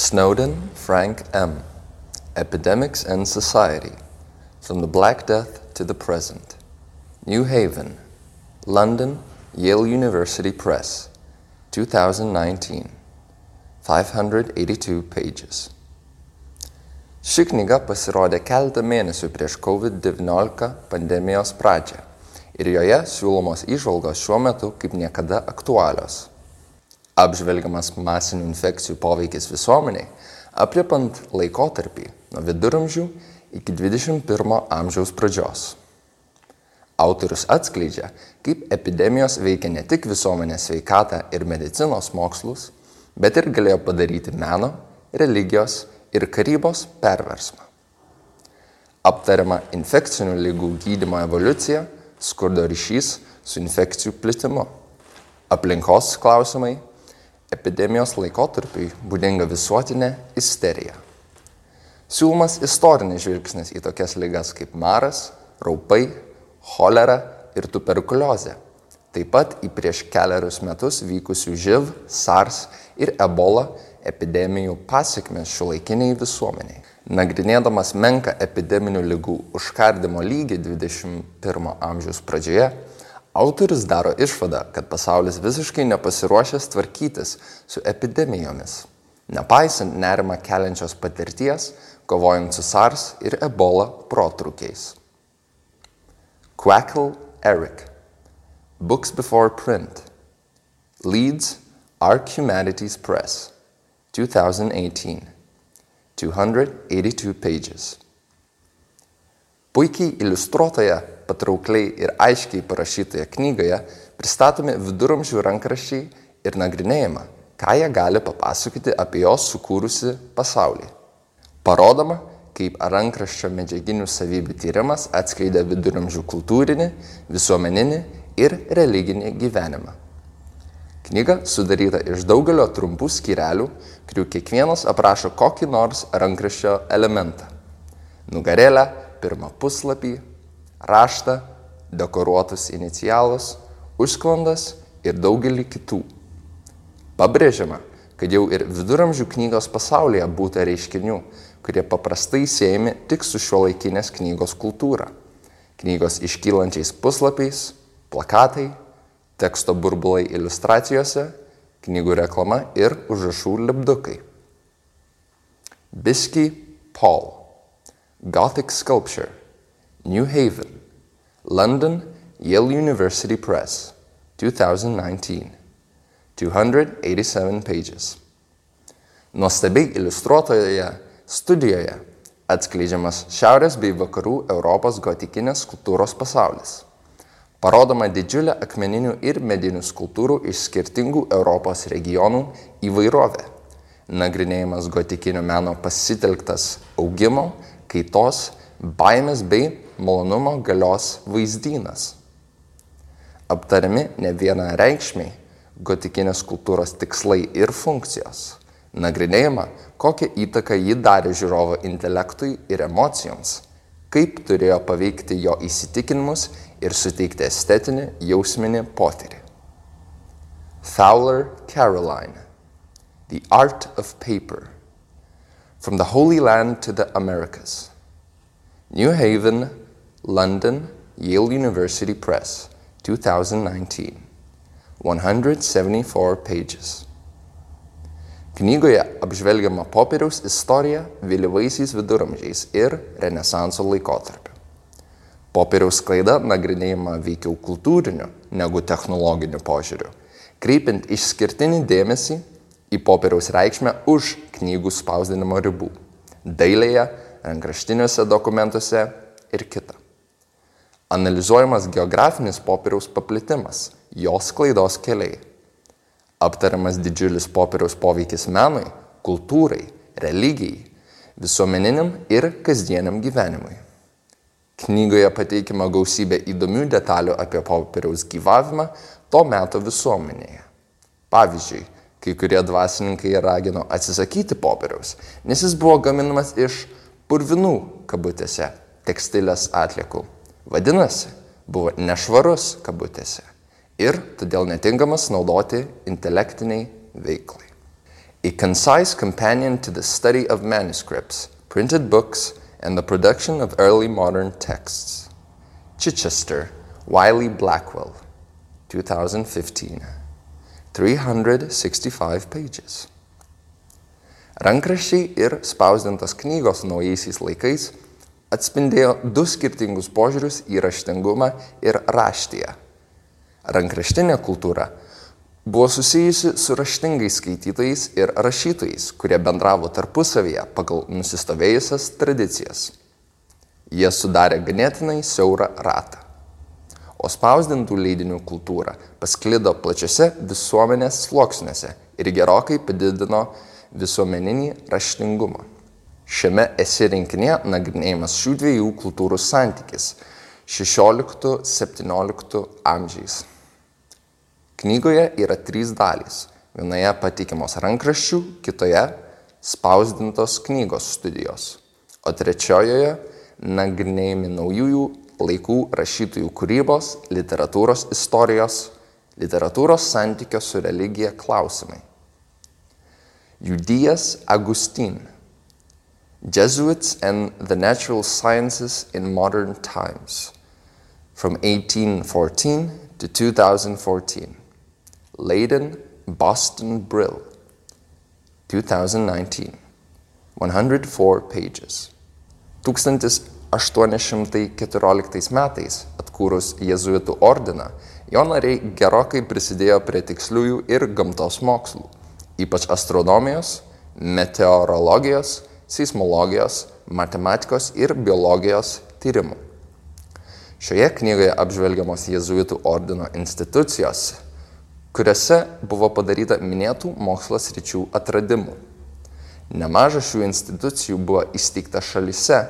Snowden, Frank M. Epidemics and Society From the Black Death to the Present. New Haven, London, Yale University Press, 2019. 582 pages. Ši knyga pasirodė keletą mėnesių prieš COVID-19 pandemijos pradžią ir joje siūlomos įžvalgos šiuo metu kaip niekada aktualios apžvelgiamas masinių infekcijų poveikis visuomeniai, apriepant laikotarpį nuo viduramžių iki 21 amžiaus pradžios. Autorius atskleidžia, kaip epidemijos veikia ne tik visuomenės sveikatą ir medicinos mokslus, bet ir galėjo padaryti meno, religijos ir karybos perversmą. Aptariama infekcinių lygų gydymo evoliucija, skurdo ryšys su infekcijų plitimu, aplinkos klausimai epidemijos laikotarpiui būdinga visuotinė isterija. Siūlomas istorinis žvilgsnis į tokias lygas kaip maras, raupai, cholera ir tuberkuliozė. Taip pat į prieš keliarius metus vykusių živ, SARS ir ebola epidemijų pasiekmes šiuolaikiniai visuomeniai. Nagrinėdamas menką epideminių lygų užkardimo lygį 21 amžiaus pradžioje, Autorius daro išvadą, kad pasaulis visiškai nepasiruošęs tvarkytis su epidemijomis, nepaisant nerima keliančios patirties, kovojant su SARS ir Ebola protrukiais. Quackle Eric. Books Before Print. Leeds Arc Humanities Press. 2018 282 pages Puikiai iliustruotoje patraukliai ir aiškiai parašytoje knygoje pristatomi viduramžių rankraščiai ir nagrinėjama, ką jie gali papasakoti apie jos sukūrusi pasaulį. Parodoma, kaip rankraščio medžiaginių savybių tyrimas atskleidė viduramžių kultūrinį, visuomeninį ir religinį gyvenimą. Knyga sudaryta iš daugelio trumpų skyrelių, kurių kiekvienas aprašo kokį nors rankraščio elementą. Nugarėlę, pirmą puslapį, raštą, dekoruotus inicialus, užsklandas ir daugelį kitų. Pabrėžiama, kad jau ir viduramžių knygos pasaulyje būta reiškinių, kurie paprastai siejami tik su šiuolaikinės knygos kultūra. Knygos iškylančiais puslapiais, plakatai, teksto burbulai iliustracijose, knygų reklama ir užrašų lipdukai. Bisky Paul Gothic Sculpture New Haven, London, Yale University Press, 2019. 287 pages. Nuostabiai iliustruotoje studijoje atskleidžiamas Šiaurės bei Vakarų Europos gotikinės skultūros pasaulis. Parodoma didžiulė akmeninių ir medinių skultūrų iš skirtingų Europos regionų įvairovė. Nagrinėjimas gotikinio meno pasitelktas augimo, kaitos, baimės bei malonumo galios vaizdynas. Aptariami ne viena reikšmiai gotikinės kultūros tikslai ir funkcijos. Nagrinėjama, kokią įtaką ji darė žiūrovo intelektui ir emocijoms, kaip turėjo paveikti jo įsitikinimus ir suteikti estetinį jausminį potyrį. Fowler Caroline The Art of Paper From the Holy Land to the Americas New Haven, London, Yale University Press, 2019. 174 pages. Knygoje apžvelgiama popieriaus istorija vėlyvaisiais viduramžiais ir Renesanso laikotarpiu. Popieriaus klaida nagrinėjama veikiau kultūriniu negu technologiniu požiūriu, kreipiant išskirtinį dėmesį į popieriaus reikšmę už knygų spausdinimo ribų - dailėje, rankraštiniuose dokumentuose ir kita analizuojamas geografinis popieriaus paplitimas, jos klaidos keliai. Aptariamas didžiulis popieriaus poveikis menui, kultūrai, religijai, visuomeniniam ir kasdieniam gyvenimui. Knygoje pateikima gausybė įdomių detalių apie popieriaus gyvavimą to meto visuomenėje. Pavyzdžiui, kai kurie dvasininkai ragino atsisakyti popieriaus, nes jis buvo gaminamas iš purvinų kabutėse tekstilės atliekų. Vadinasi, buvo nešvarus kabutėse ir todėl netinkamas naudoti intelektiniai veiklai. A concise companion to the study of manuscripts, printed books, and the production of early modern texts. Chichester, Wiley Blackwell, 2015. 365 pages. Rankraščiai ir spausdintos knygos naujaisiais laikais atspindėjo du skirtingus požiūrius į raštingumą ir raštiją. Rankraštinė kultūra buvo susijusi su raštingais skaitytojais ir rašytojais, kurie bendravo tarpusavyje pagal nusistovėjusias tradicijas. Jie sudarė ganėtinai siaurą ratą. O spausdintų leidinių kultūra pasklido plačiose visuomenės sluoksniuose ir gerokai padidino visuomeninį raštingumą. Šiame esi rinkinėje nagrinėjimas šių dviejų kultūrų santykis 16-17 amžiais. Knygoje yra trys dalys. Vienoje patikimos rankraščių, kitoje spausdintos knygos studijos, o trečiojoje nagrinėjami naujųjų laikų rašytojų kūrybos, literatūros istorijos, literatūros santykio su religija klausimai. Judijas Agustin, Jesuits and the Natural Sciences in Modern Times, from 1814 to 2014. Leiden, Boston Brill, 2019. 104 pages. 1814 metais atkūrus Jėzuitų ordiną, jo nariai gerokai prisidėjo prie tiksliųjų ir gamtos mokslų ypač astronomijos, meteorologijos, seismologijos, matematikos ir biologijos tyrimų. Šioje knygoje apžvelgiamos jėzuitų ordino institucijos, kuriuose buvo padaryta minėtų mokslo sričių atradimų. Nemaža šių institucijų buvo įsteigta šalise,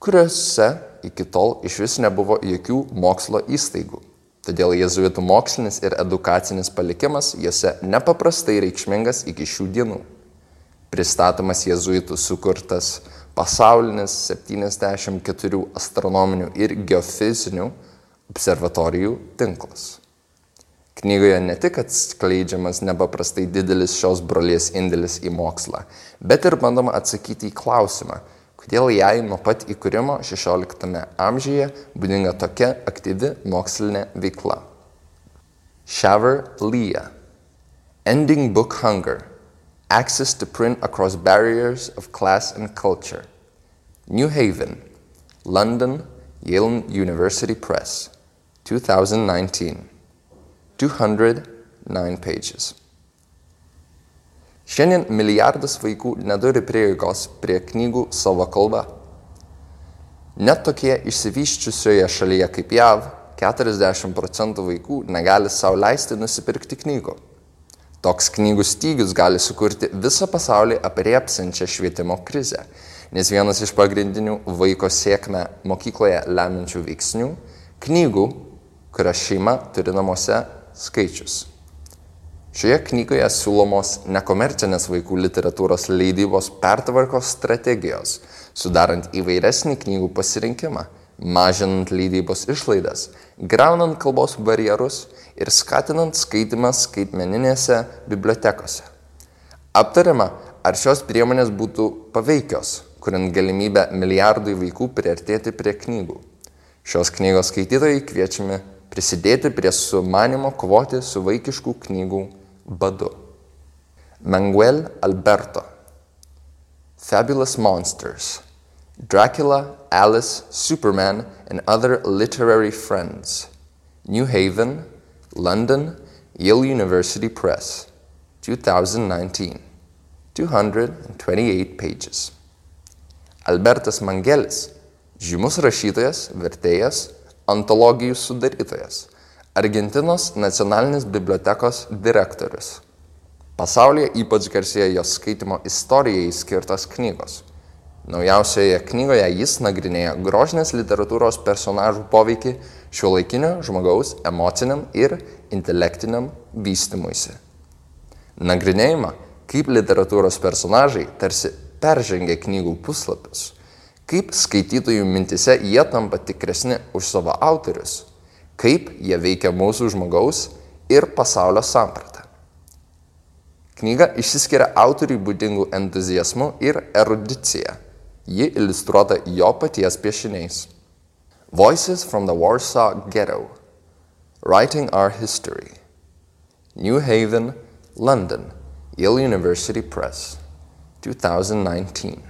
kuriuose iki tol iš vis nebuvo jokių mokslo įstaigų. Todėl jėzuitų mokslinis ir edukacinis palikimas juose nepaprastai reikšmingas iki šių dienų. Pristatomas jėzuitų sukurtas pasaulinis 74 astronominių ir geofizinių observatorijų tinklas. Knygoje ne tik atskleidžiamas nepaprastai didelis šios brolies indėlis į mokslą, bet ir bandoma atsakyti į klausimą, kodėl jai nuo pat įkūrimo XVI amžiuje būdinga tokia aktyvi mokslinė veikla. Shaver Leah Ending Book Hunger Access to Print Across Barriers of Class and Culture New Haven, London, Yale University Press, 2019. 209 pages. Šiandien milijardas vaikų neturi prieigos prie knygų savo kalba. Net tokie išsivyščiusioje šalyje kaip JAV 40 procentų vaikų negali savo leisti nusipirkti knygų. Toks knygų stygius gali sukurti visą pasaulį apriepsančią švietimo krizę, nes vienas iš pagrindinių vaiko sėkmę mokykloje leminčių veiksnių - knygų, kurias šeima turi namuose skaičius. Šioje knygoje siūlomos nekomercinės vaikų literatūros leidybos pertvarkos strategijos, sudarant įvairesnį knygų pasirinkimą, mažinant leidybos išlaidas, greunant kalbos barjerus ir skatinant skaitimą skaitmeninėse bibliotekose. Aptariama, ar šios priemonės būtų paveikios, kuriant galimybę milijardui vaikų priartėti prie knygų. Šios knygos skaitytojai kviečiami prisidėti prie sumanimo kovoti su vaikiškų knygų badu. Manguel Alberto. Fabulous Monsters. Dracula, Alice, Superman, and Other Literary Friends. New Haven, London, Yale University Press. 2019. 228 pages. Albertas Mangelis, žymus rašytojas, vertėjas, antologijų sudarytojas Argentinos nacionalinės bibliotekos direktorius. Pasaulyje ypač garsėja jos skaitimo istorijai skirtos knygos. Naujausioje knygoje jis nagrinėja grožinės literatūros personažų poveikį šio laikinio žmogaus emociniam ir intelektiniam vystimuisi. Nagrinėjimą, kaip literatūros personažai tarsi peržengia knygų puslapius, kaip skaitytojų mintise jie tampa tikresni už savo autorius kaip jie veikia mūsų žmogaus ir pasaulio sampratą. Knyga išsiskiria autoriui būdingų entuzijazmu ir erudicija. Ji iliustruota jo paties piešiniais. Voices from the Warsaw Ghetto. Writing Our History. New Haven, London, Yale University Press. 2019.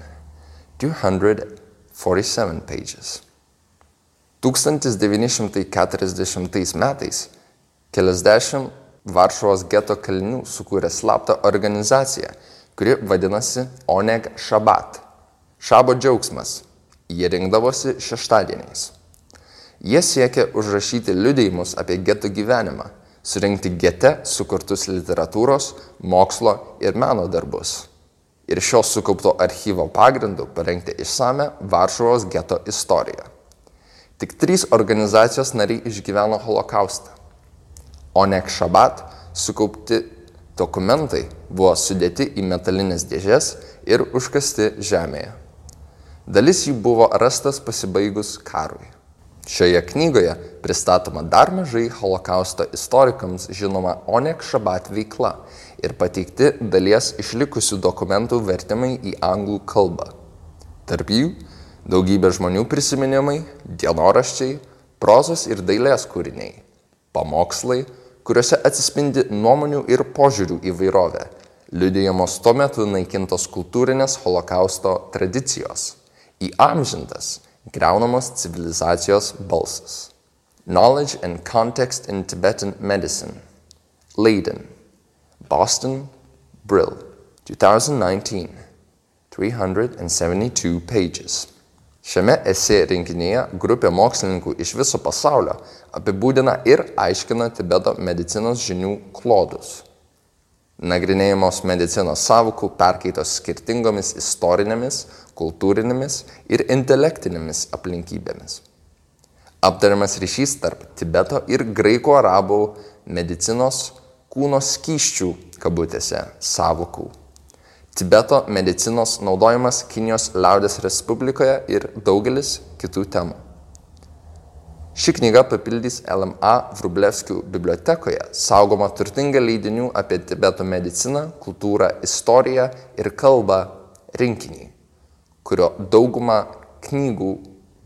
247 pages. 1940 metais keliasdešimt Varšuvos geto kalinių sukūrė slaptą organizaciją, kuri vadinasi Oneg Šabat. Šabo džiaugsmas. Jie rinkdavosi šeštadieniais. Jie siekė užrašyti liudėjimus apie geto gyvenimą, surinkti gete sukurtus literatūros, mokslo ir meno darbus. Ir šio sukaupto archyvo pagrindu parengti išsame Varšuvos geto istoriją. Tik trys organizacijos nariai išgyveno holokaustą. Onek Šabat sukaupti dokumentai buvo sudėti į metalinės dėžes ir užkasti žemėje. Dalis jų buvo rastas pasibaigus karui. Šioje knygoje pristatoma dar mažai holokausto istorikams žinoma Onek Šabat veikla ir pateikti dalies išlikusių dokumentų vertimai į anglų kalbą. Tarp jų Daugybė žmonių prisiminimai, dienoraščiai, prozos ir dailės kūriniai, pamokslai, kuriuose atsispindi nuomonių ir požiūrių įvairovė, liudijamos tuo metu naikintos kultūrinės holokausto tradicijos, įamžintas, greunamos civilizacijos balsas. Knowledge and Context in Tibetan Medicine. Leiden. Boston. Brill. 2019. 372 pages. Šiame esė rinkinyje grupė mokslininkų iš viso pasaulio apibūdina ir aiškina Tibeto medicinos žinių klodus. Nagrinėjamos medicinos savukų perkaitos skirtingomis istorinėmis, kultūrinėmis ir intelektinėmis aplinkybėmis. Aptariamas ryšys tarp Tibeto ir graiko arabų medicinos kūno skyščių kabutėse savukų Tibeto medicinos naudojimas Kinijos liaudės Respublikoje ir daugelis kitų temų. Ši knyga papildys LMA Vrublevskių bibliotekoje saugoma turtinga leidinių apie Tibeto mediciną, kultūrą, istoriją ir kalbą rinkinį, kurio daugumą knygų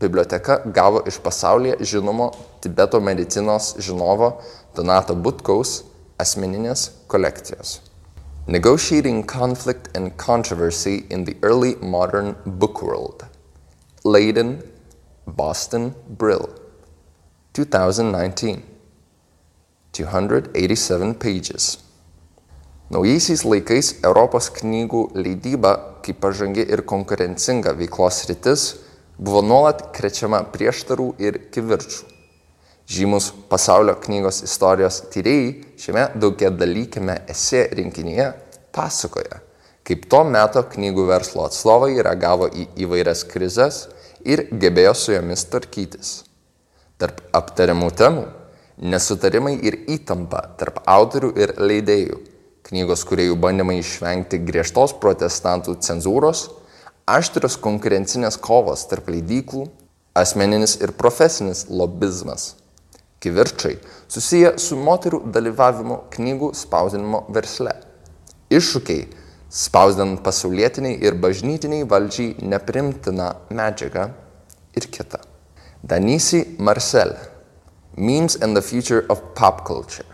biblioteka gavo iš pasaulyje žinomo Tibeto medicinos žinovo Donato Butkaus asmeninės kolekcijos. Negotiating Conflict and Controversy in the Early Modern Book World. Leiden, Boston, Brill. 2019. 287 pages. Naujaisiais laikais Europos knygų leidyba, kaip pažangi ir konkurencinga veiklos rytis, buvo nuolat krečiama prieštarų ir kivirčių. Žymus pasaulio knygos istorijos tyrėjai šiame daugia dalykime esė rinkinyje pasakoja, kaip to meto knygų verslo atstovai reagavo į įvairias krizes ir gebėjo su jomis tvarkytis. Tarp aptariamų temų - nesutarimai ir įtampa tarp autorių ir leidėjų, knygos kuriejų bandymai išvengti griežtos protestantų cenzūros, aštrios konkurencinės kovos tarp leidyklų, asmeninis ir profesinis lobizmas kivirčai susiję su moterų dalyvavimu knygų spausdinimo versle. Iššūkiai spausdinant pasaulietiniai ir bažnytiniai valdžiai neprimtiną medžiagą ir kita. Danisi Marcel Memes and the Future of Pop Culture.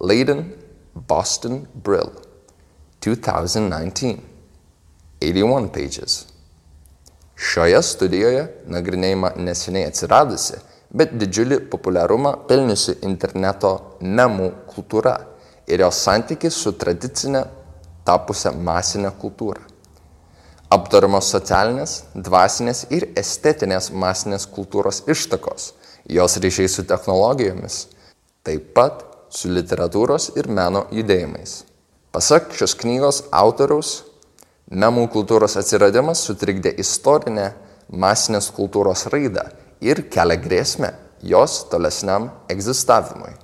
Leiden, Boston, Brill. 2019. 81 pages. Šioje studijoje nagrinėjama neseniai atsiradusi bet didžiulį populiarumą pelniusi interneto memų kultūra ir jos santykis su tradicinė tapusią masinę kultūrą. Aptariamos socialinės, dvasinės ir estetinės masinės kultūros ištakos, jos ryšiai su technologijomis, taip pat su literatūros ir meno judėjimais. Pasak šios knygos autoriaus, memų kultūros atsiradimas sutrikdė istorinę masinės kultūros raidą ir kelia grėsmę jos tolesniam egzistavimui